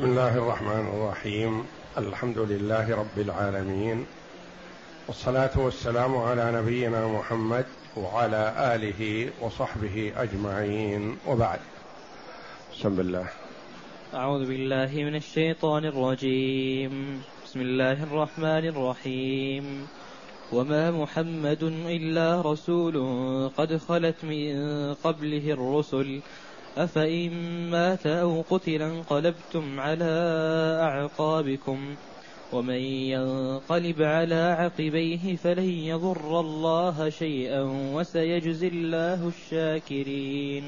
بسم الله الرحمن الرحيم. الحمد لله رب العالمين. والصلاة والسلام على نبينا محمد وعلى آله وصحبه أجمعين. وبعد. بسم الله. أعوذ بالله من الشيطان الرجيم. بسم الله الرحمن الرحيم. وما محمد إلا رسول قد خلت من قبله الرسل أفإن مات أو قتل انقلبتم على أعقابكم ومن ينقلب على عقبيه فلن يضر الله شيئا وسيجزي الله الشاكرين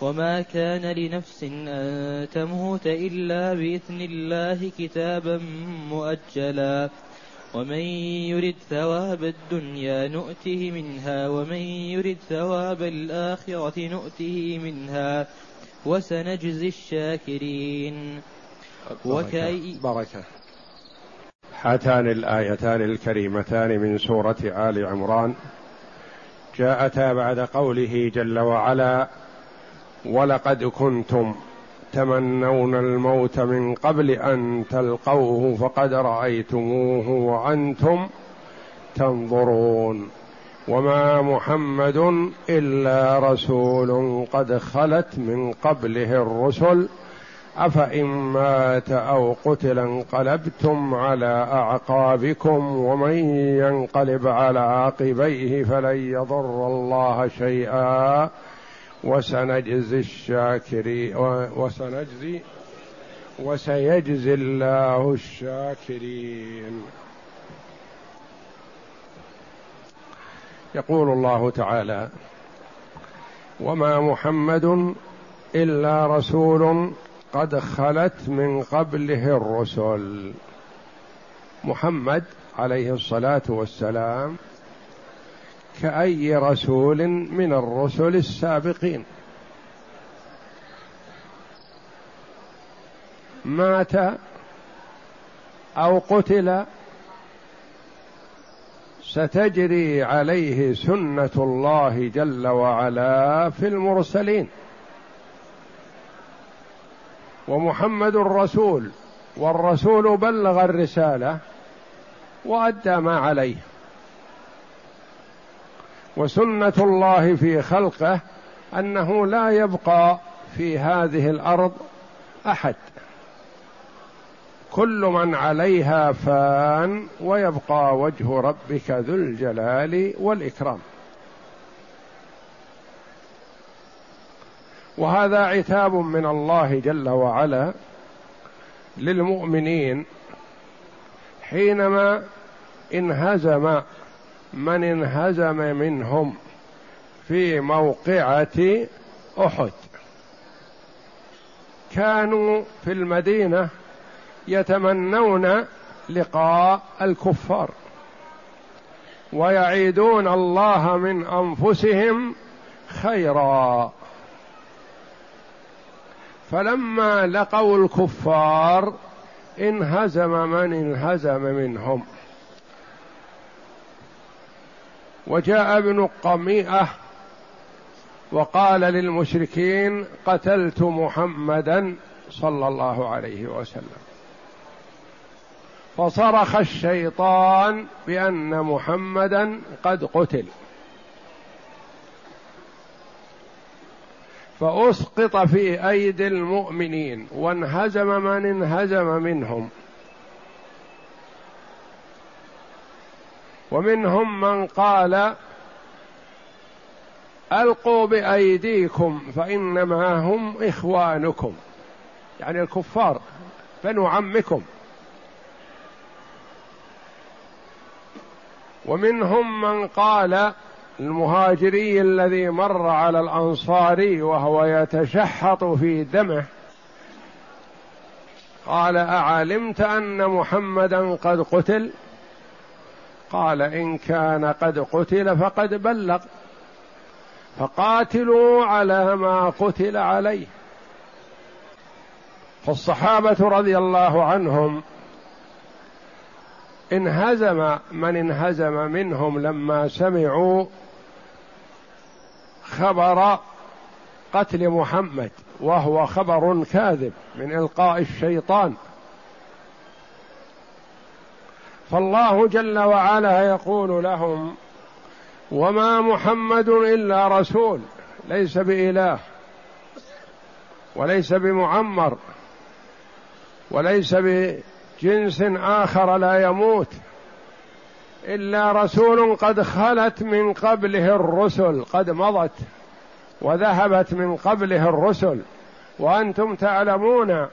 وما كان لنفس أن تموت إلا بإذن الله كتابا مؤجلا ومن يرد ثواب الدنيا نؤته منها ومن يرد ثواب الآخرة نؤته منها. وسنجزي الشاكرين. وكأي بركة هاتان الآيتان الكريمتان من سورة آل عمران. جاءتا بعد قوله جل وعلا ولقد كنتم تمنون الموت من قبل أن تلقوه فقد رأيتموه وأنتم تنظرون. وما محمد إلا رسول قد خلت من قبله الرسل. أفإن مات أو قتل انقلبتم على أعقابكم ومن ينقلب على عقبيه فلن يضر الله شيئا. وسنجزي الشاكرين وسنجزي وسيجزي الله الشاكرين. يقول الله تعالى وما محمد إلا رسول قد خلت من قبله الرسل. محمد عليه الصلاة والسلام كأي رسول من الرسل السابقين. مات أو قتل ستجري عليه سنة الله جل وعلا في المرسلين. ومحمد الرسول والرسول بلغ الرسالة وأدى ما عليه. وسنة الله في خلقه أنه لا يبقى في هذه الأرض أحد. كل من عليها فان ويبقى وجه ربك ذو الجلال والإكرام. وهذا عتاب من الله جل وعلا للمؤمنين حينما انهزم من انهزم منهم في موقعة أحد. كانوا في المدينة يتمنون لقاء الكفار ويعيدون الله من أنفسهم خيرا. فلما لقوا الكفار انهزم من انهزم منهم. وجاء ابن قميئة وقال للمشركين قتلت محمدا صلى الله عليه وسلم. فصرخ الشيطان بأن محمدا قد قتل. فأسقط في أيدي المؤمنين وانهزم من انهزم منهم ومنهم من قال ألقوا بأيديكم فإنما هم إخوانكم. يعني الكفار بنو عمكم. ومنهم من قال المهاجري الذي مر على الانصاري وهو يتشحط في دمه قال أعلمت أن محمدا قد قتل؟ قال إن كان قد قتل فقد بلغ. فقاتلوا على ما قتل عليه. فالصحابة رضي الله عنهم انهزم من انهزم منهم لما سمعوا خبر قتل محمد وهو خبر كاذب من إلقاء الشيطان. فالله جل وعلا يقول لهم وما محمد إلا رسول ليس بإله وليس بمعمر وليس بجنس آخر لا يموت إلا رسول قد خلت من قبله الرسل قد مضت وذهبت من قبله الرسل وأنتم تعلمون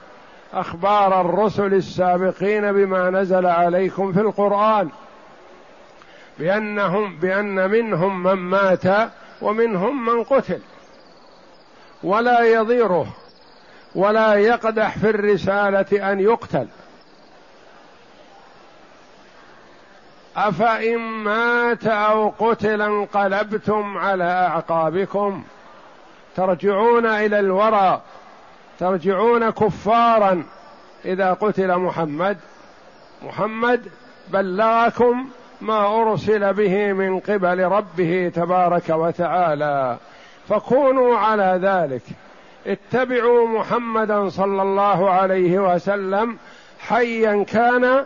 أخبار الرسل السابقين بما نزل عليكم في القرآن. بانهم بأن منهم من مات ومنهم من قتل. ولا يضيره ولا يقدح في الرسالة أن يقتل. أفإن مات أو قتل انقلبتم على أعقابكم. ترجعون إلى الورى. ترجعون كفارا إذا قتل محمد. محمد بلغكم ما أرسل به من قبل ربه تبارك وتعالى. فكونوا على ذلك. اتبعوا محمدا صلى الله عليه وسلم حيا كان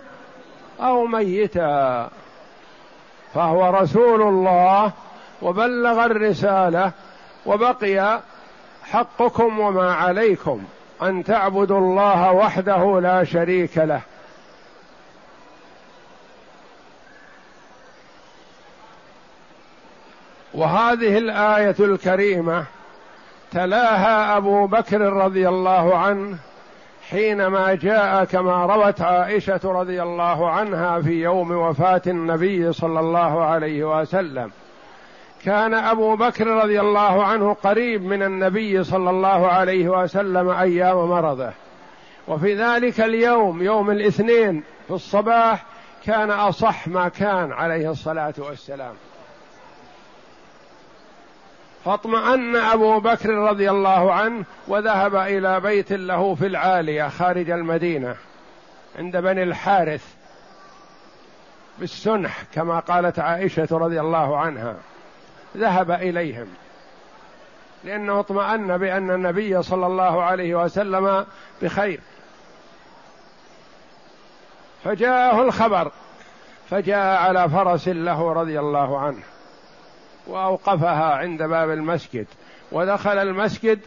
أو ميتا. فهو رسول الله وبلغ الرسالة وبقي حقكم وما عليكم أن تعبدوا الله وحده لا شريك له. وهذه الآية الكريمة تلاها أبو بكر رضي الله عنه حينما جاء كما روت عائشة رضي الله عنها في يوم وفاة النبي صلى الله عليه وسلم. كان أبو بكر رضي الله عنه قريب من النبي صلى الله عليه وسلم أيام مرضه. وفي ذلك اليوم يوم الاثنين في الصباح كان أصح ما كان عليه الصلاة والسلام. فاطمأن أبو بكر رضي الله عنه وذهب إلى بيت له في العالية خارج المدينة عند بني الحارث بالسنح كما قالت عائشة رضي الله عنها. ذهب إليهم. لأنه اطمأن بأن النبي صلى الله عليه وسلم بخير. فجاءه الخبر فجاء على فرس له رضي الله عنه وأوقفها عند باب المسجد ودخل المسجد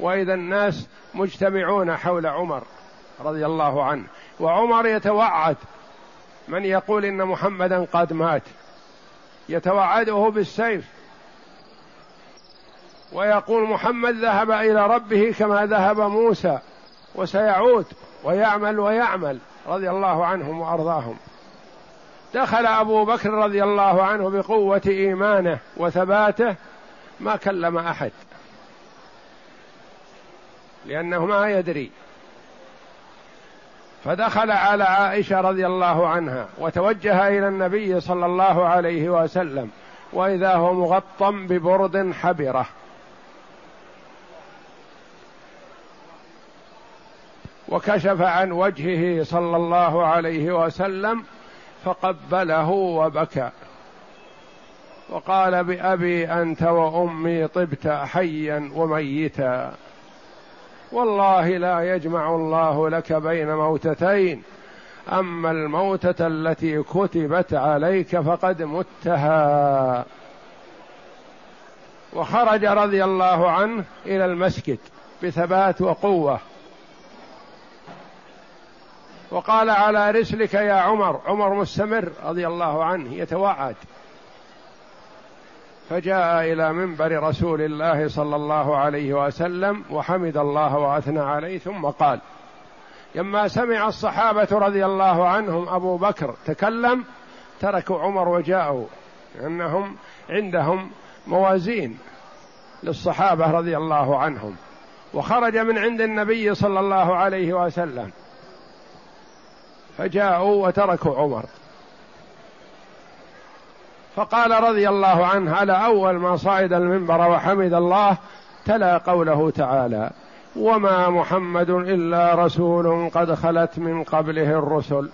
وإذا الناس مجتمعون حول عمر رضي الله عنه. وعمر يتوعد من يقول إن محمدا قد مات؟ يتوعده بالسيف. ويقول محمد ذهب إلى ربه كما ذهب موسى وسيعود ويعمل ويعمل رضي الله عنهم وأرضاهم. دخل أبو بكر رضي الله عنه بقوة إيمانه وثباته ما كلم أحد لأنه ما يدري. فدخل على عائشة رضي الله عنها وتوجه إلى النبي صلى الله عليه وسلم وإذا هو مغطى ببرد حبرة. وكشف عن وجهه صلى الله عليه وسلم فقبله وبكى. وقال بأبي أنت وأمي طبت حيا وميتا. والله لا يجمع الله لك بين موتتين. أما الموتة التي كتبت عليك فقد متها. وخرج رضي الله عنه إلى المسجد بثبات وقوة. وقال على رسلك يا عمر عمر مستمر رضي الله عنه يتوعد. فجاء إلى منبر رسول الله صلى الله عليه وسلم وحمد الله وأثنى عليه ثم قال لما سمع الصحابة رضي الله عنهم أبو بكر تكلم تركوا عمر وجاءوا لأنهم عندهم موازين للصحابة رضي الله عنهم. وخرج من عند النبي صلى الله عليه وسلم. فجاءوا وتركوا عمر. فقال رضي الله عنه على أول ما صعد المنبر وحمد الله تلا قوله تعالى وما محمد إلا رسول قد خلت من قبله الرسل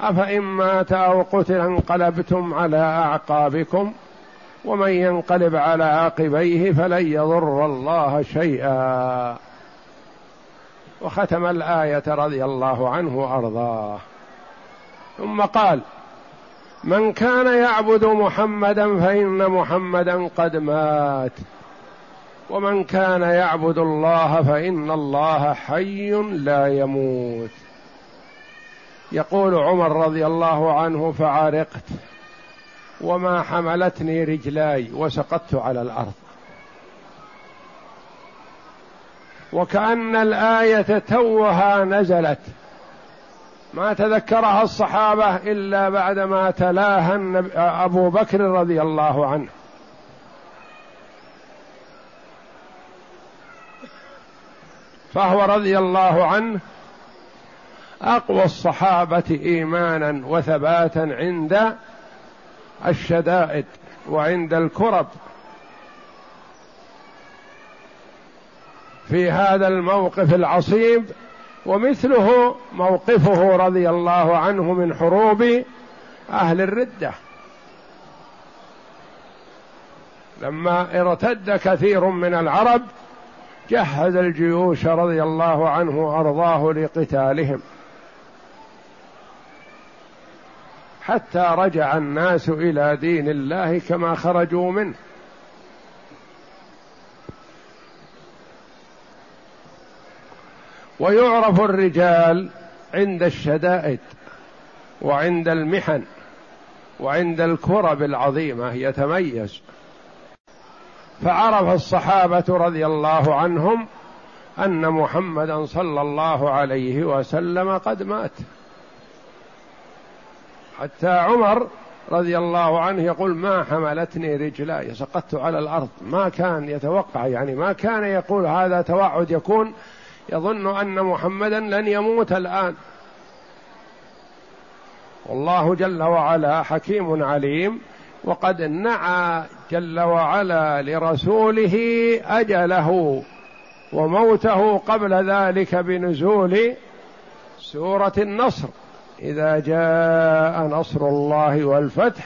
أفإن مات أو قتل انقلبتم على أعقابكم ومن ينقلب على عاقبيه فلن يضر الله شيئا. وختم الآية رضي الله عنه وأرضاه. ثم قال من كان يعبد محمدا فإن محمدا قد مات. ومن كان يعبد الله فإن الله حي لا يموت. يقول عمر رضي الله عنه فعرقت وما حملتني رجلاي وسقطت على الأرض. وكأن الآية توها نزلت. ما تذكرها الصحابة إلا بعدما تلاها أبو بكر رضي الله عنه. فهو رضي الله عنه أقوى الصحابة إيمانا وثباتا عند الشدائد وعند الكرب. في هذا الموقف العصيب ومثله موقفه رضي الله عنه من حروب أهل الردة. لما ارتد كثير من العرب جهز الجيوش رضي الله عنه وارضاه لقتالهم. حتى رجع الناس إلى دين الله كما خرجوا منه. ويعرف الرجال عند الشدائد وعند المحن وعند الكرب العظيمة يتميز. فعرف الصحابة رضي الله عنهم أن محمدا صلى الله عليه وسلم قد مات. حتى عمر رضي الله عنه يقول ما حملتني رجلاي سقطت على الأرض. ما كان يتوقع يعني ما كان يقول هذا توعد يكون يظن أن محمدا لن يموت الآن. والله جل وعلا حكيم عليم وقد نعى جل وعلا لرسوله أجله وموته قبل ذلك بنزول سورة النصر. إذا جاء نصر الله والفتح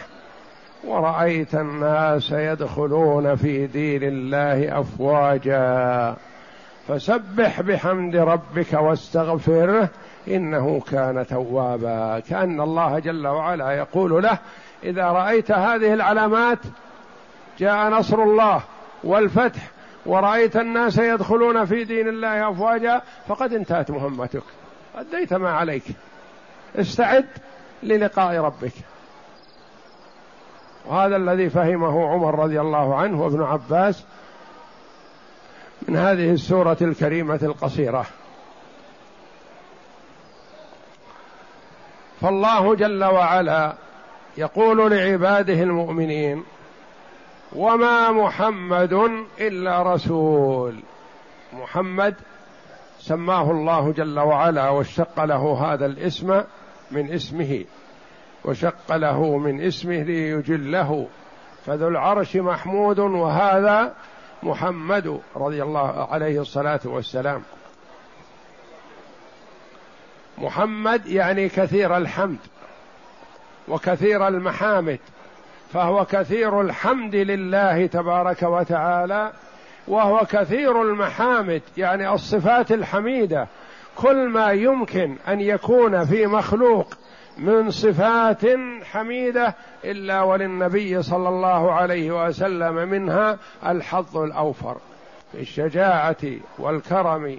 ورأيت الناس يدخلون في دين الله افواجا. فسبح بحمد ربك واستغفره إنه كان توابا. كأن الله جل وعلا يقول له إذا رأيت هذه العلامات جاء نصر الله والفتح ورأيت الناس يدخلون في دين الله أفواجا فقد انتهت مهمتك. أديت ما عليك. استعد للقاء ربك. وهذا الذي فهمه عمر رضي الله عنه وابن عباس من هذه السورة الكريمة القصيرة. فالله جل وعلا يقول لعباده المؤمنين وما محمد إلا رسول. محمد سماه الله جل وعلا واشتق له هذا الاسم من اسمه وشق له من اسمه ليجله. فذو العرش محمود وهذا محمد رضي الله عليه الصلاة والسلام. محمد يعني كثير الحمد وكثير المحامد فهو كثير الحمد لله تبارك وتعالى وهو كثير المحامد يعني الصفات الحميدة كل ما يمكن أن يكون في مخلوق من صفات حميدة إلا وللنبي صلى الله عليه وسلم منها الحظ الأوفر في الشجاعة والكرم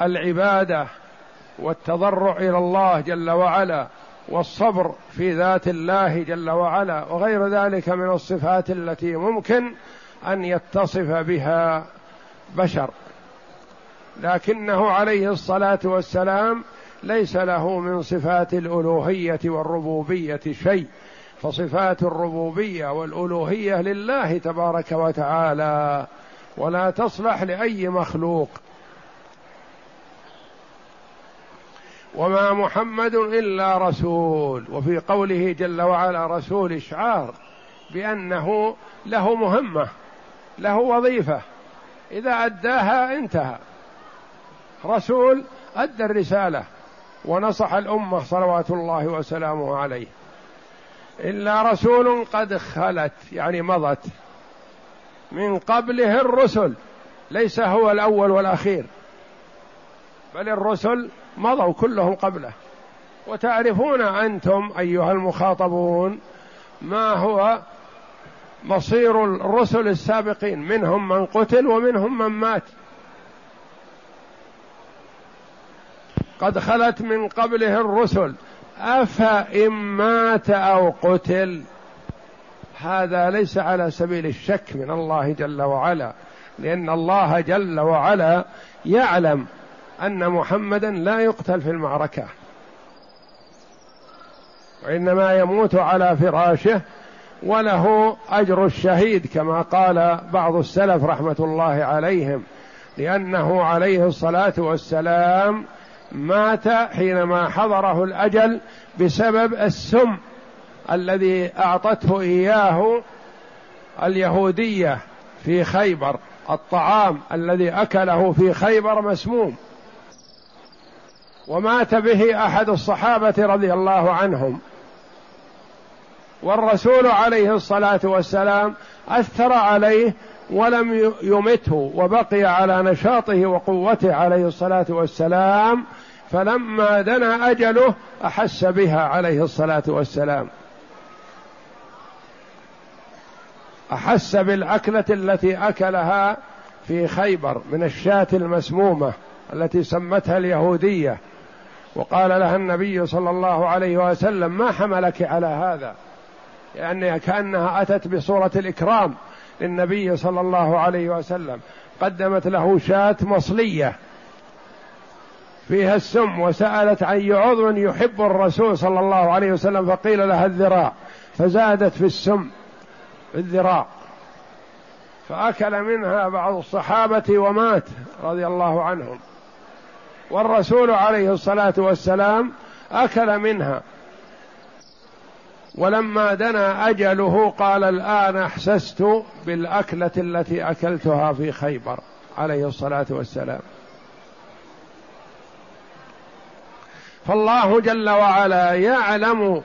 والعبادة والتضرع إلى الله جل وعلا والصبر في ذات الله جل وعلا وغير ذلك من الصفات التي ممكن أن يتصف بها بشر. لكنه عليه الصلاة والسلام ليس له من صفات الألوهية والربوبية شيء فصفات الربوبية والألوهية لله تبارك وتعالى ولا تصلح لأي مخلوق. وما محمد إلا رسول وفي قوله جل وعلا رسول اشعار بأنه له مهمة له وظيفة. إذا أداها انتهى. رسول أدى الرسالة. ونصح الأمة صلوات الله وسلامه عليه. إلا رسول قد خلت يعني مضت. من قبله الرسل ليس هو الأول والأخير. بل الرسل مضوا كلهم قبله. وتعرفون أنتم أيها المخاطبون ما هو مصير الرسل السابقين منهم من قتل ومنهم من مات. قد خلت من قبله الرسل. افان مات أو قتل هذا ليس على سبيل الشك من الله جل وعلا. لأن الله جل وعلا يعلم أن محمدا لا يقتل في المعركة وإنما يموت على فراشه وله أجر الشهيد كما قال بعض السلف رحمة الله عليهم لأنه عليه الصلاة والسلام مات حينما حضره الأجل بسبب السم الذي أعطته إياه اليهودية في خيبر الطعام الذي أكله في خيبر مسموم. ومات به أحد الصحابة رضي الله عنهم. والرسول عليه الصلاة والسلام أثر عليه ولم يمته وبقي على نشاطه وقوته عليه الصلاة والسلام فلما دنا أجله أحس بها عليه الصلاة والسلام. أحس بالأكلة التي أكلها في خيبر من الشاة المسمومة التي سمتها اليهودية. وقال لها النبي صلى الله عليه وسلم ما حملك على هذا؟ يعني كأنها أتت بصورة الإكرام للنبي صلى الله عليه وسلم. قدمت له شاة مصلية. فيها السم وسألت عن عضو يحب الرسول صلى الله عليه وسلم فقيل لها الذراع. فزادت في السم الذراع. فأكل منها بعض الصحابة ومات رضي الله عنهم. والرسول عليه الصلاة والسلام أكل منها. ولما دنا أجله قال الآن أحسست بالأكلة التي أكلتها في خيبر عليه الصلاة والسلام. فالله جل وعلا يعلم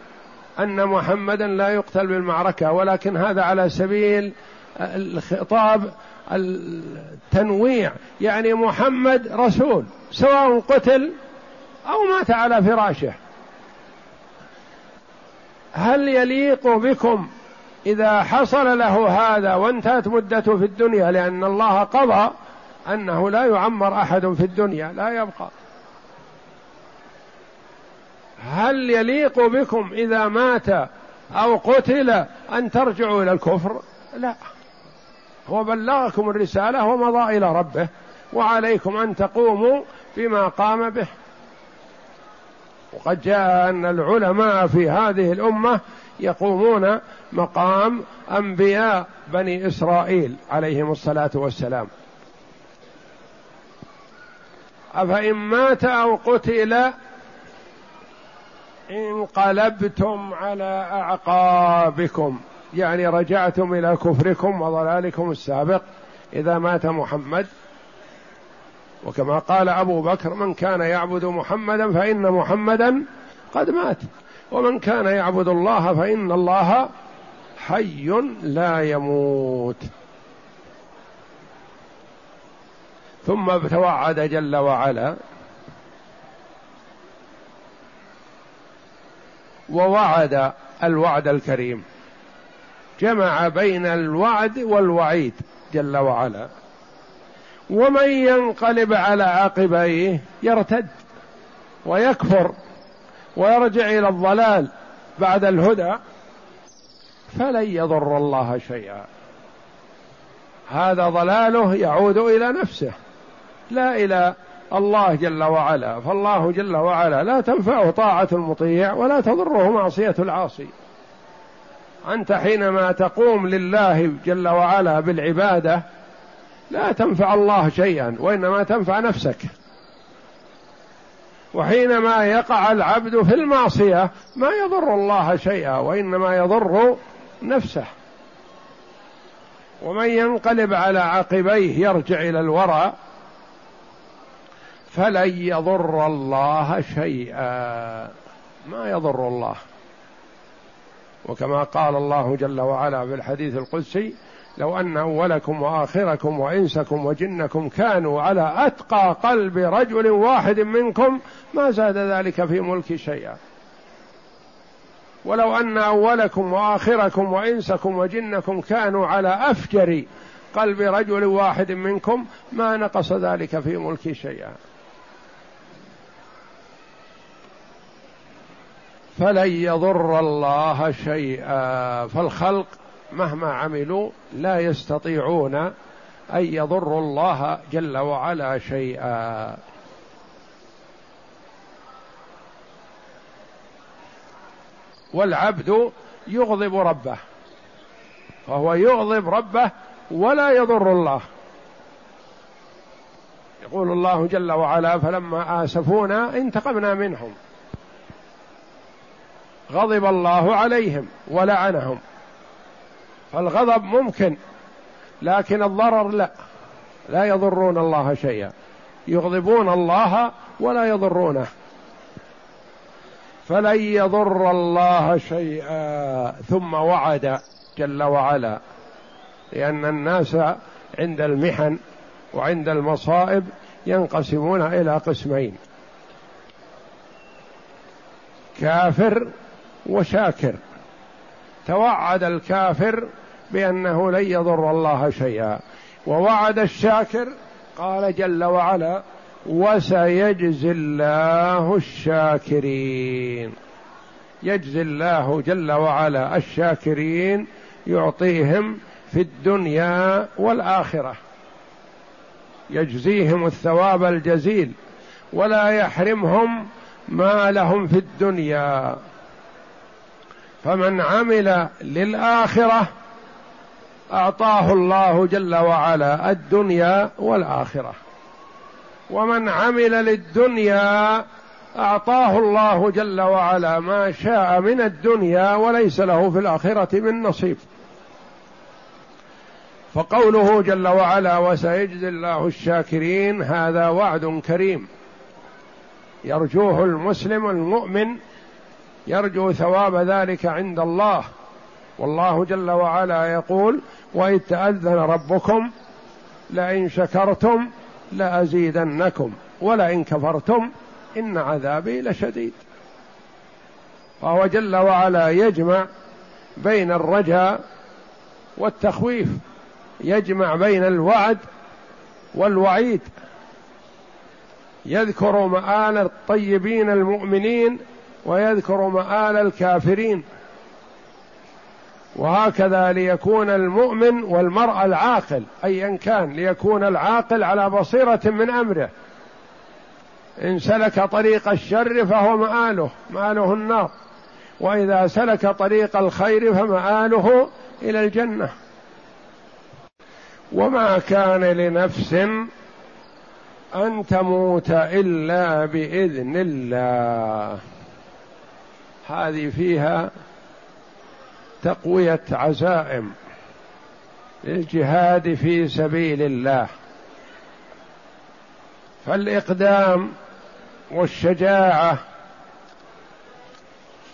أن محمدا لا يقتل بالمعركة ولكن هذا على سبيل الخطاب التنويع. يعني محمد رسول سواء قتل أو مات على فراشه. هل يليق بكم إذا حصل له هذا وانتهت مدته في الدنيا؟ لأن الله قضى أنه لا يعمر أحد في الدنيا لا يبقى. هل يليق بكم إذا مات أو قتل أن ترجعوا إلى الكفر؟ لا. هو بلغكم الرسالة ومضى إلى ربه وعليكم أن تقوموا بما قام به. وقد جاء أن العلماء في هذه الأمة يقومون مقام أنبياء بني إسرائيل عليهم الصلاة والسلام. أفإن مات أو قتل انقلبتم على أعقابكم يعني رجعتم إلى كفركم وضلالكم السابق إذا مات محمد. وكما قال أبو بكر من كان يعبد محمدا فإن محمدا قد مات ومن كان يعبد الله فإن الله حي لا يموت. ثم توعد جل وعلا ووعد الوعد الكريم. جمع بين الوعد والوعيد جل وعلا. ومن ينقلب على عقبيه يرتد ويكفر ويرجع إلى الضلال بعد الهدى فلن يضر الله شيئا. هذا ضلاله يعود إلى نفسه لا إلى الله جل وعلا فالله جل وعلا لا تنفعه طاعة المطيع ولا تضره معصية العاصي. أنت حينما تقوم لله جل وعلا بالعبادة لا تنفع الله شيئا وإنما تنفع نفسك. وحينما يقع العبد في المعصية ما يضر الله شيئا وإنما يضر نفسه. ومن ينقلب على عقبيه يرجع إلى الورى فلن يضر الله شيئا. ما يضر الله. وكما قال الله جل وعلا في الحديث القدسي لو أن أولكم وآخركم وإنسكم وجنكم كانوا على أتقى قلب رجل واحد منكم ما زاد ذلك في ملك شيئا. ولو أن أولكم وآخركم وإنسكم وجنكم كانوا على أفجر قلب رجل واحد منكم ما نقص ذلك في ملك شيئا. فلن يضر الله شيئا. فالخلق مهما عملوا لا يستطيعون أن يضروا الله جل وعلا شيئا. والعبد يغضب ربه فهو يغضب ربه ولا يضر الله. يقول الله جل وعلا فلما آسفونا انتقمنا منهم. غضب الله عليهم ولعنهم. فالغضب ممكن لكن الضرر لا. لا يضرون الله شيئا. يغضبون الله ولا يضرونه. فلن يضر الله شيئا. ثم وعد جل وعلا لأن الناس عند المحن وعند المصائب ينقسمون إلى قسمين. كافر وشاكر. توعد الكافر بأنه لن يضر الله شيئا. ووعد الشاكر قال جل وعلا وسيجزي الله الشاكرين. يجزي الله جل وعلا الشاكرين يعطيهم في الدنيا والآخرة. يجزيهم الثواب الجزيل ولا يحرمهم ما لهم في الدنيا. فمن عمل للآخرة أعطاه الله جل وعلا الدنيا والآخرة. ومن عمل للدنيا أعطاه الله جل وعلا ما شاء من الدنيا وليس له في الآخرة من نصيب. فقوله جل وعلا وسيجزي الله الشاكرين هذا وعد كريم. يرجوه المسلم المؤمن يرجو ثواب ذلك عند الله. والله جل وعلا يقول وإذ تأذن ربكم لئن شكرتم لأزيدنكم ولئن كفرتم إن عذابي لشديد. فهو جل وعلا يجمع بين الرجاء والتخويف يجمع بين الوعد والوعيد. يذكر مآل الطيبين المؤمنين ويذكر مآل الكافرين. وهكذا ليكون المؤمن والمرء العاقل ايا كان ليكون العاقل على بصيرة من أمره. إن سلك طريق الشر فهو مآله مآله النار. وإذا سلك طريق الخير فمآله إلى الجنة. وما كان لنفس أن تموت إلا بإذن الله. هذه فيها تقوية عزائم للجهاد في سبيل الله. فالإقدام والشجاعة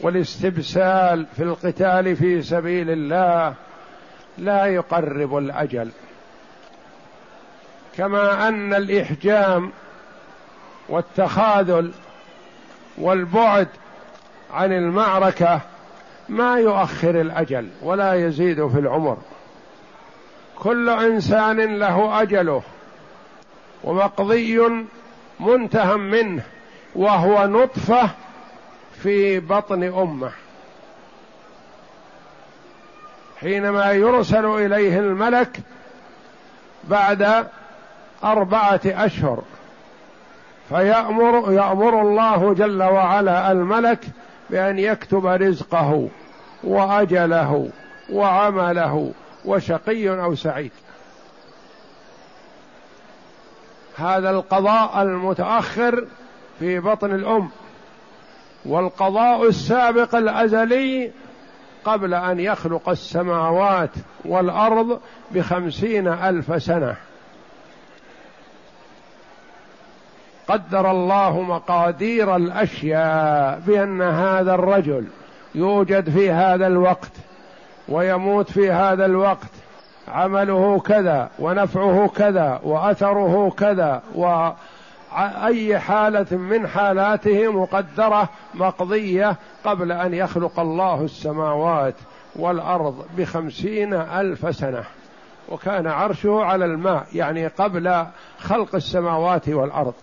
والاستبسال في القتال في سبيل الله لا يقرب الأجل. كما أن الإحجام والتخاذل والبعد عن المعركة ما يؤخر الأجل ولا يزيد في العمر. كل إنسان له أجله ومقضي منتهى منه وهو نطفة في بطن أمه. حينما يرسل إليه الملك بعد أربعة أشهر فيامر يأمر الله جل وعلا الملك بأن يكتب رزقه وأجله وعمله وشقي أو سعيد. هذا القضاء المتأخر في بطن الأم والقضاء السابق الأزلي قبل أن يخلق السماوات والأرض بخمسين ألف سنة. قدر الله مقادير الأشياء بأن هذا الرجل يوجد في هذا الوقت ويموت في هذا الوقت. عمله كذا ونفعه كذا وأثره كذا وأي حالة من حالاته مقدرة مقضية قبل أن يخلق الله السماوات والأرض بخمسين ألف سنة. وكان عرشه على الماء يعني قبل خلق السماوات والأرض.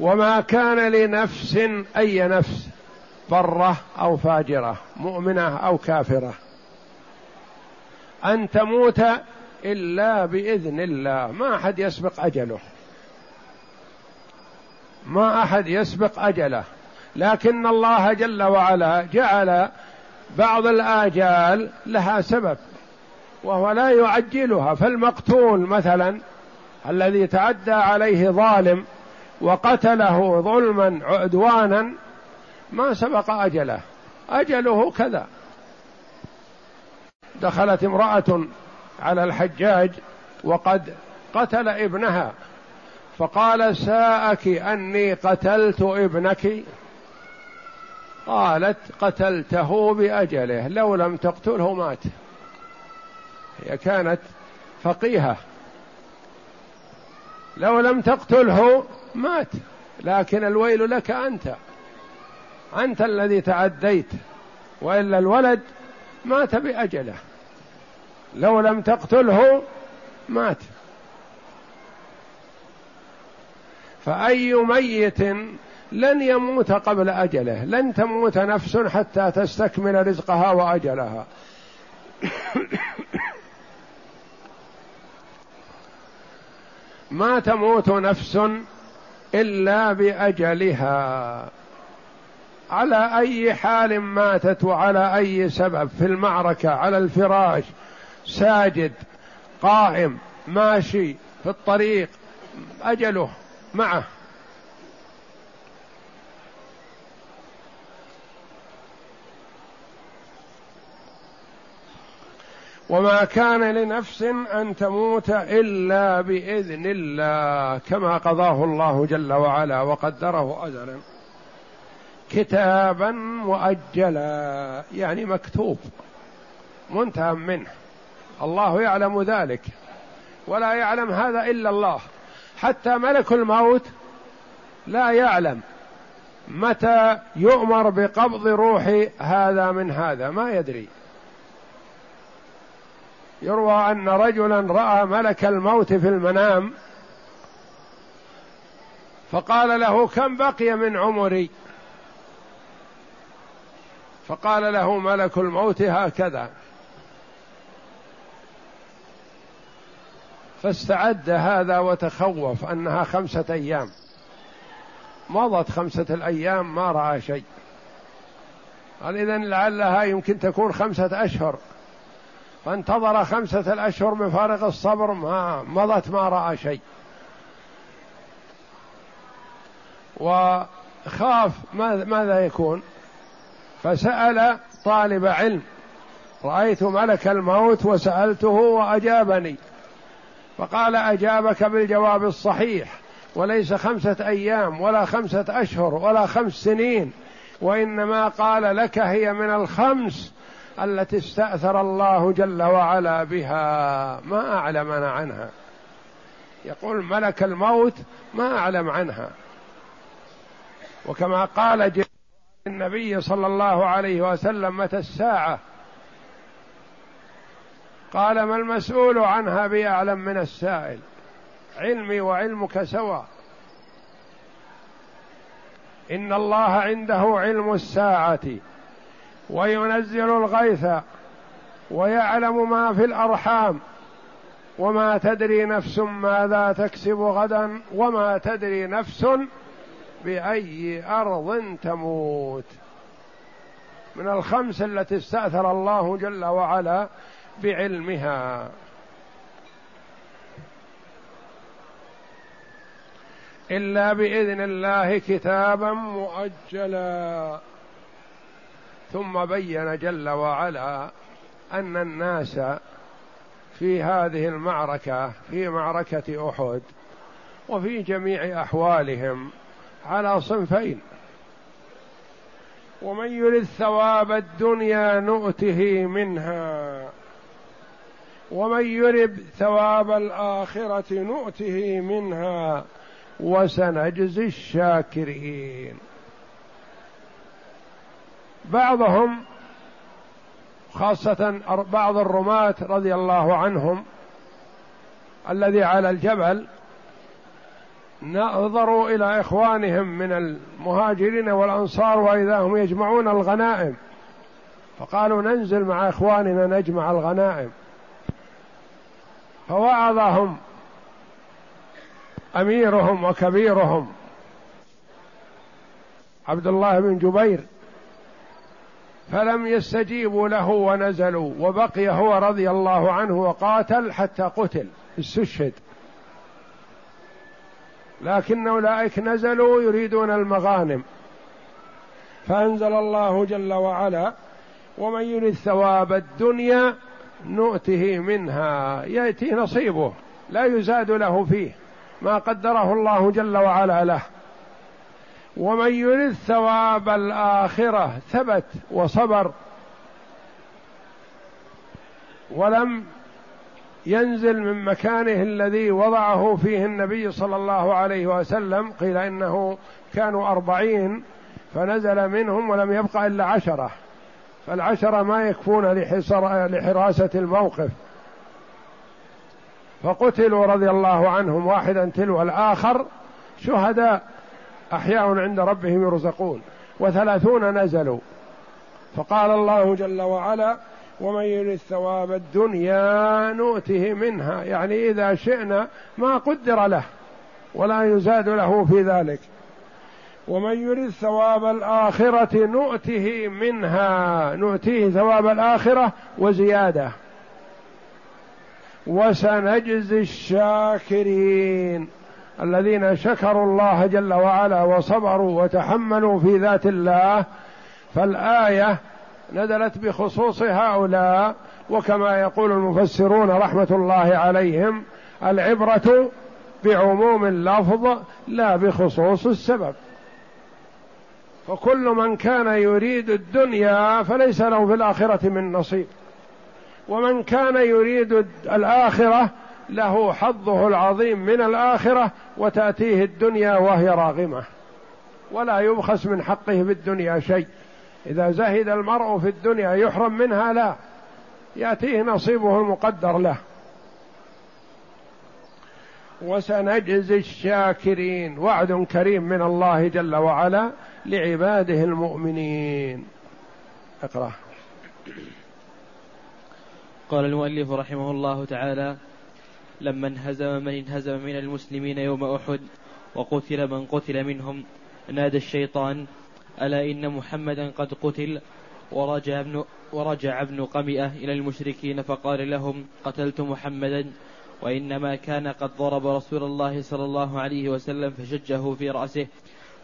وما كان لنفس أي نفس بره أو فاجرة مؤمنة أو كافرة. أن تموت إلا بإذن الله. ما أحد يسبق أجله. ما أحد يسبق أجله. لكن الله جل وعلا جعل بعض الآجال لها سبب وهو لا يعجلها. فالمقتول مثلا الذي تعدى عليه ظالم وقتله ظلما عدوانا ما سبق أجله. أجله كذا. دخلت امرأة على الحجاج وقد قتل ابنها. فقال ساءك أني قتلت ابنك. قالت قتلته بأجله لو لم تقتله مات. هي كانت فقيهة. لو لم تقتله مات. لكن الويل لك أنت. أنت الذي تعديت. وإلا الولد مات بأجله. لو لم تقتله مات. فأي ميت لن يموت قبل أجله. لن تموت نفس حتى تستكمل رزقها وأجلها. ما تموت نفس إلا بأجلها. على أي حال ماتت وعلى أي سبب في المعركة على الفراش ساجد قائم ماشي في الطريق أجله معه. وما كان لنفس أن تموت إلا بإذن الله كما قضاه الله جل وعلا وقدره اجلا كتابا مؤجلا يعني مكتوب منتهى منه. الله يعلم ذلك ولا يعلم هذا إلا الله. حتى ملك الموت لا يعلم متى يؤمر بقبض روح هذا من هذا ما يدري. يروى أن رجلا رأى ملك الموت في المنام فقال له كم بقي من عمري؟ فقال له ملك الموت هكذا. فاستعد هذا وتخوف أنها خمسة أيام. مضت خمسة الأيام ما رأى شيء. قال اذا لعلها يمكن تكون خمسة أشهر. فانتظر خمسة الأشهر من فارغ الصبر ما مضت ما رأى شيء. وخاف ماذا يكون؟ فسأل طالب علم رأيت ملك الموت وسألته وأجابني. فقال أجابك بالجواب الصحيح وليس خمسة أيام ولا خمسة أشهر ولا خمس سنين وإنما قال لك هي من الخمس التي استأثر الله جل وعلا بها. ما أعلمنا عنها. يقول ملك الموت ما أعلم عنها. وكما قال النبي صلى الله عليه وسلم متى الساعة؟ قال ما المسؤول عنها بأعلم من السائل؟ علمي وعلمك سواء إن الله عنده علم الساعة. وينزل الغيث ويعلم ما في الأرحام وما تدري نفس ماذا تكسب غدا وما تدري نفس بأي أرض تموت. من الخمس التي استأثر الله جل وعلا بعلمها. إلا بإذن الله كتابا مؤجلا. ثم بين جل وعلا أن الناس في هذه المعركة في معركة أحد وفي جميع أحوالهم على صنفين. ومن يرد ثواب الدنيا نؤته منها. ومن يرد ثواب الآخرة نؤته منها. وسنجزي الشاكرين. بعضهم خاصة بعض الرماة رضي الله عنهم الذي على الجبل نظروا إلى إخوانهم من المهاجرين والأنصار وإذا هم يجمعون الغنائم. فقالوا ننزل مع إخواننا نجمع الغنائم. فوعظهم أميرهم وكبيرهم عبد الله بن جبير. فلم يستجيبوا له ونزلوا. وبقي هو رضي الله عنه وقاتل حتى قتل. استشهد. لكن أولئك نزلوا يريدون المغانم. فأنزل الله جل وعلا ومن يريد ثواب الدنيا نؤته منها. يأتي نصيبه. لا يزاد له فيه. ما قدره الله جل وعلا له. ومن يرد ثواب الآخرة ثبت وصبر ولم ينزل من مكانه الذي وضعه فيه النبي صلى الله عليه وسلم قيل إنه كانوا أربعين فنزل منهم ولم يبق إلا عشرة. فالعشرة ما يكفون لحراسة الموقف. فقتلوا رضي الله عنهم واحدا تلو الآخر شهداء. أحياء عند ربهم يرزقون وثلاثون نزلوا. فقال الله جل وعلا ومن يرد ثواب الدنيا نؤته منها. يعني إذا شئنا ما قدر له ولا يزاد له في ذلك. ومن يرد ثواب الآخرة نؤته منها. نؤتيه ثواب الآخرة وزيادة. وسنجزي الشاكرين. الذين شكروا الله جل وعلا وصبروا وتحملوا في ذات الله فالآية نزلت بخصوص هؤلاء وكما يقول المفسرون رحمة الله عليهم العبرة بعموم اللفظ لا بخصوص السبب. فكل من كان يريد الدنيا فليس له في الآخرة من نصيب. ومن كان يريد الآخرة له حظه العظيم من الآخرة وتأتيه الدنيا وهي راغمة. ولا يبخس من حقه في الدنيا شيء. إذا زهد المرء في الدنيا يحرم منها لا. يأتيه نصيبه المقدر له. وسنجزي الشاكرين. وعد كريم من الله جل وعلا لعباده المؤمنين. اقرأ. قال المؤلف رحمه الله تعالى لما انهزم من انهزم من المسلمين يوم أحد وقتل من قتل منهم نادى الشيطان ألا إن محمدا قد قتل؟ ورجع ابن, ورجع ابن قمئة إلى المشركين فقال لهم قتلت محمدا وإنما كان قد ضرب رسول الله صلى الله عليه وسلم فشجه في رأسه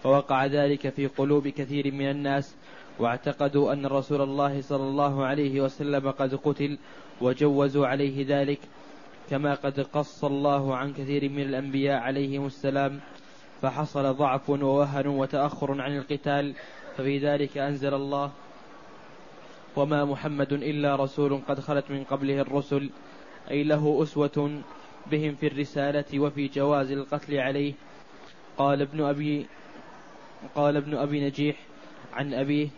فوقع ذلك في قلوب كثير من الناس واعتقدوا أن رسول الله صلى الله عليه وسلم قد قتل وجوزوا عليه ذلك كما قد قص الله عن كثير من الأنبياء عليهم السلام فحصل ضعف ووهن وتأخر عن القتال ففي ذلك أنزل الله. وما محمد إلا رسول قد خلت من قبله الرسل أي له أسوة بهم في الرسالة وفي جواز القتل عليه. قال ابن أبي قال ابن أبي نجيح عن أبيه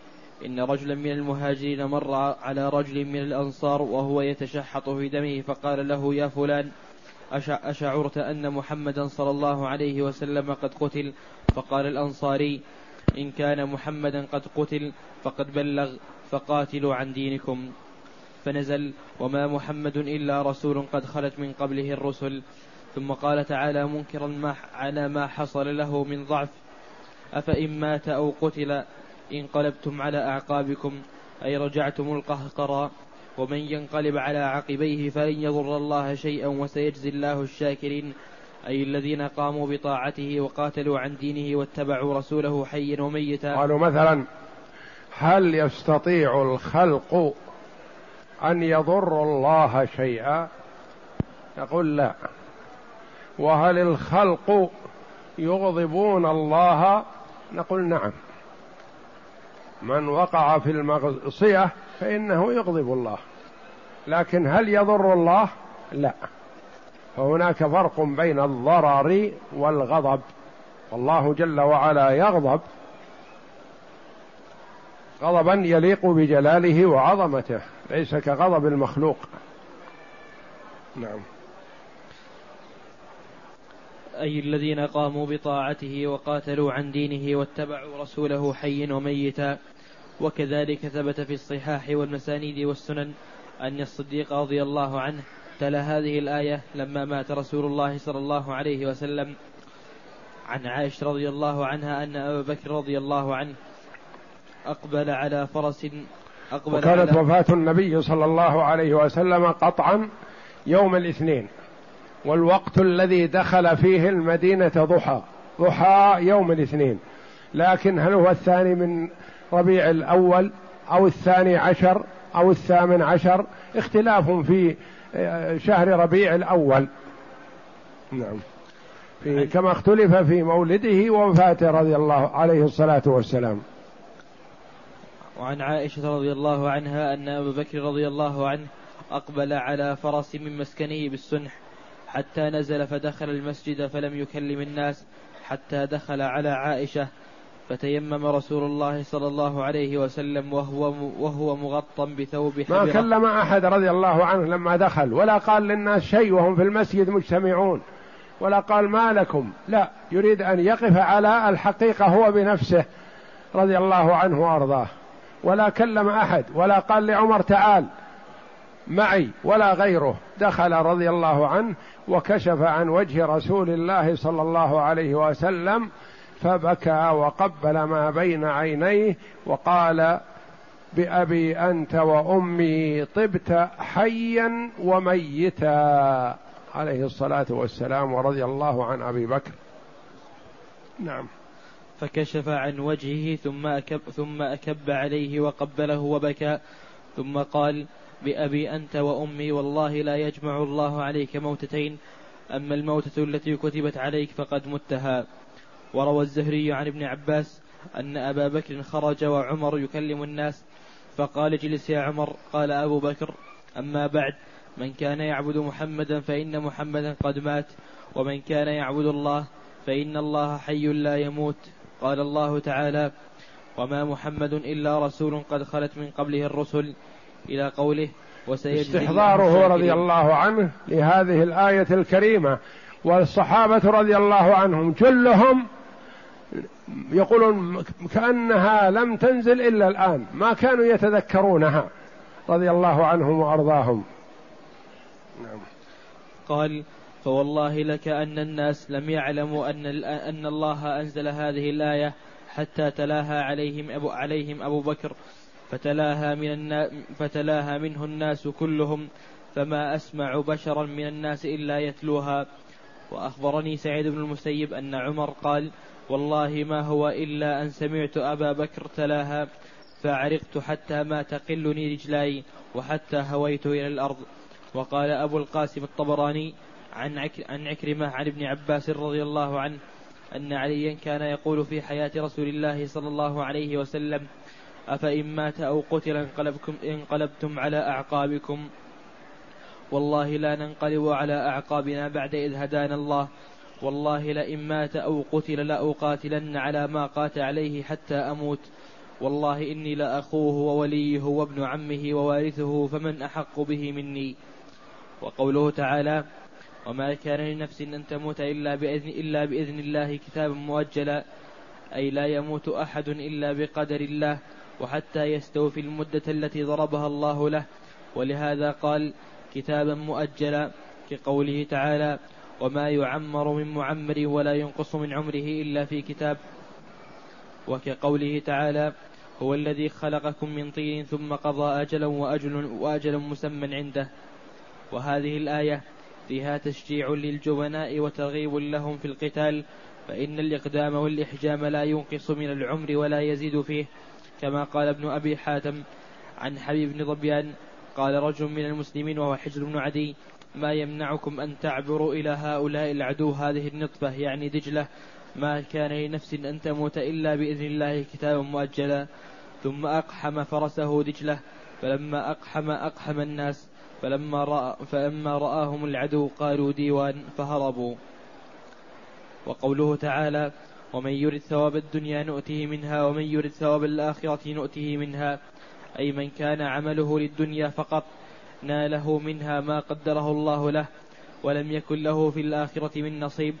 إن رجلا من المهاجرين مر على رجل من الأنصار وهو يتشحط في دمه فقال له يا فلان أشعرت أن محمدا صلى الله عليه وسلم قد قتل؟ فقال الأنصاري إن كان محمدا قد قتل فقد بلغ فقاتلوا عن دينكم. فنزل وما محمد إلا رسول قد خلت من قبله الرسل. ثم قال تعالى منكرا ما على ما حصل له من ضعف أفإن مات أو قتل انقلبتم على أعقابكم أي رجعتم القهقرى ومن ينقلب على عقبيه فلن يضر الله شيئا وسيجزي الله الشاكرين. أي الذين قاموا بطاعته وقاتلوا عن دينه واتبعوا رسوله حيا وميتا. قالوا مثلا هل يستطيع الخلق أن يضر الله شيئا؟ نقول لا. وهل الخلق يغضبون الله؟ نقول نعم. من وقع في المعصية فإنه يغضب الله. لكن هل يضر الله؟ لا. فهناك فرق بين الضرر والغضب. والله جل وعلا يغضب. غضبا يليق بجلاله وعظمته. ليس كغضب المخلوق. نعم. أي الذين قاموا بطاعته وقاتلوا عن دينه واتبعوا رسوله حيا وميتا. وكذلك ثبت في الصحاح والمسانيد والسنن أن الصديق رضي الله عنه تلا هذه الآية لما مات رسول الله صلى الله عليه وسلم. عن عائشة رضي الله عنها أن أبا بكر رضي الله عنه أقبل على فرس أقبل وكانت على وفاة النبي صلى الله عليه وسلم قطعا يوم الاثنين. والوقت الذي دخل فيه المدينة ضحى ضحى يوم الاثنين. لكن هل هو الثاني من ربيع الأول أو الثاني عشر أو الثامن عشر؟ اختلاف في آه، شهر ربيع الأول. نعم. في كما اختلف في مولده ووفاته رضي الله عليه الصلاة والسلام. وعن عائشة رضي الله عنها أن أبا بكر رضي الله عنه أقبل على فرس من مسكنه بالسنح حتى نزل فدخل المسجد فلم يكلم الناس حتى دخل على عائشة فتيمم رسول الله صلى الله عليه وسلم وهو وهو مغطى بثوب حبرة ما كلم أحد رضي الله عنه لما دخل ولا قال للناس شيء وهم في المسجد مجتمعون ولا قال ما لكم لا يريد أن يقف على الحقيقة هو بنفسه رضي الله عنه وأرضاه ولا كلم أحد ولا قال لعمر تعال معي ولا غيره. دخل رضي الله عنه وكشف عن وجه رسول الله صلى الله عليه وسلم فبكى وقبل ما بين عينيه وقال بأبي أنت وأمي طبت حيا وميتا. عليه الصلاة والسلام ورضي الله عن أبي بكر. نعم. فكشف عن وجهه ثم أكب, ثم أكب عليه وقبله وبكى ثم قال بأبي أنت وأمي والله لا يجمع الله عليك موتتين أما الموتة التي كتبت عليك فقد متها. وروى الزهري عن ابن عباس أن أبا بكر خرج وعمر يكلم الناس فقال اجلس يا عمر قال أبو بكر أما بعد من كان يعبد محمدا فإن محمدا قد مات ومن كان يعبد الله فإن الله حي لا يموت. قال الله تعالى وما محمد إلا رسول قد خلت من قبله الرسل إلى قوله استحضاره رضي الله عنه لهذه الآية الكريمة والصحابة رضي الله عنهم جلهم يقولون كأنها لم تنزل إلا الآن ما كانوا يتذكرونها رضي الله عنهم وأرضاهم. نعم. قال فوالله لك أن الناس لم يعلموا أن أن الله أنزل هذه الآية حتى تلاها عليهم أبو عليهم أبو بكر. فتلاها من الناس فتلاها منه الناس كلهم فما أسمع بشرا من الناس إلا يتلوها. وأخبرني سعيد بن المسيب أن عمر قال والله ما هو إلا أن سمعت أبا بكر تلاها فعرقت حتى ما تقلني رجلاي وحتى هويت إلى الأرض. وقال أبو القاسم الطبراني عن عن عكرمة عن ابن عباس رضي الله عنه أن عليا كان يقول في حياة رسول الله صلى الله عليه وسلم أفإن مات أو قتل انقلبكم انقلبتم على أعقابكم. والله لا ننقلب على أعقابنا بعد إذ هدانا الله. والله لئن مات أو قتل لأقاتلن على ما قات عليه حتى أموت. والله إني لأخوه ووليه وابن عمه ووارثه فمن أحق به مني. وقوله تعالى وما كان لنفس أن تموت إلا بإذن, إلا بإذن الله كتابا مؤجلا أي لا يموت أحد إلا بقدر الله. وحتى يستوفي المدة التي ضربها الله له. ولهذا قال كتابا مؤجلا كقوله تعالى وما يعمر من معمر ولا ينقص من عمره إلا في كتاب وكقوله تعالى هو الذي خلقكم من طين ثم قضى أجلا وأجل, وأجل مسمى عنده وهذه الآية فيها تشجيع للجبناء وترغيب لهم في القتال فإن الإقدام والإحجام لا ينقص من العمر ولا يزيد فيه. كما قال ابن أبي حاتم عن حبيب بن ظبيان قال رجل من المسلمين وهو حجر بن عدي ما يمنعكم أن تعبروا إلى هؤلاء العدو هذه النطفة؟ يعني دجلة ما كان لنفس أن تموت إلا بإذن الله كتابا مؤجلا. ثم أقحم فرسه دجلة فلما أقحم أقحم الناس فلما, رأى فلما رآهم العدو قالوا ديوان فهربوا. وقوله تعالى ومن يرد ثواب الدنيا نؤته منها ومن يرد ثواب الآخرة نؤته منها. أي من كان عمله للدنيا فقط ناله منها ما قدره الله له ولم يكن له في الآخرة من نصيب.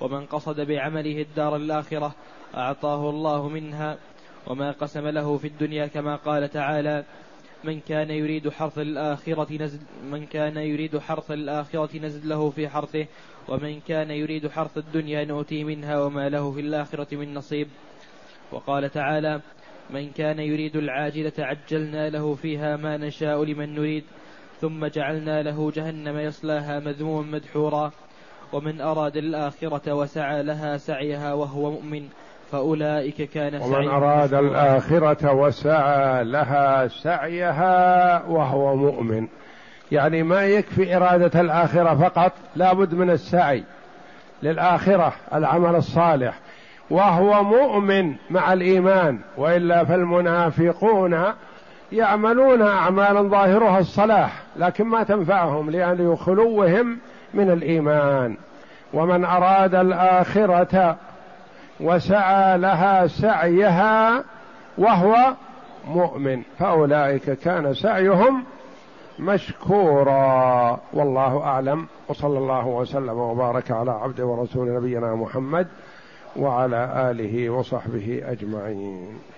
ومن قصد بعمله الدار الآخرة أعطاه الله منها وما قسم له في الدنيا كما قال تعالى من كان يريد حرث الآخرة نزل من كان يريد حرث الآخرة نزل له في حرثه ومن كان يريد حرث الدنيا نؤتي منها وما له في الآخرة من نصيب. وقال تعالى من كان يريد العاجلة عجلنا له فيها ما نشاء لمن نريد ثم جعلنا له جهنم يصلاها مذموما مدحورا. ومن أراد الآخرة وسعى لها سعيها وهو مؤمن. فأولئك كان ومن أراد الآخرة وسعى لها سعيها وهو مؤمن. يعني ما يكفي إرادة الآخرة فقط لابد من السعي للآخرة العمل الصالح. وهو مؤمن مع الإيمان وإلا فالمنافقون يعملون أعمالا ظاهرها الصلاح لكن ما تنفعهم لأن خلوهم من الإيمان. ومن أراد الآخرة وسعى لها سعيها وهو مؤمن. فأولئك كان سعيهم مشكورا. والله أعلم. وصلى الله وسلم وبارك على عبد ورسول نبينا محمد وعلى آله وصحبه أجمعين.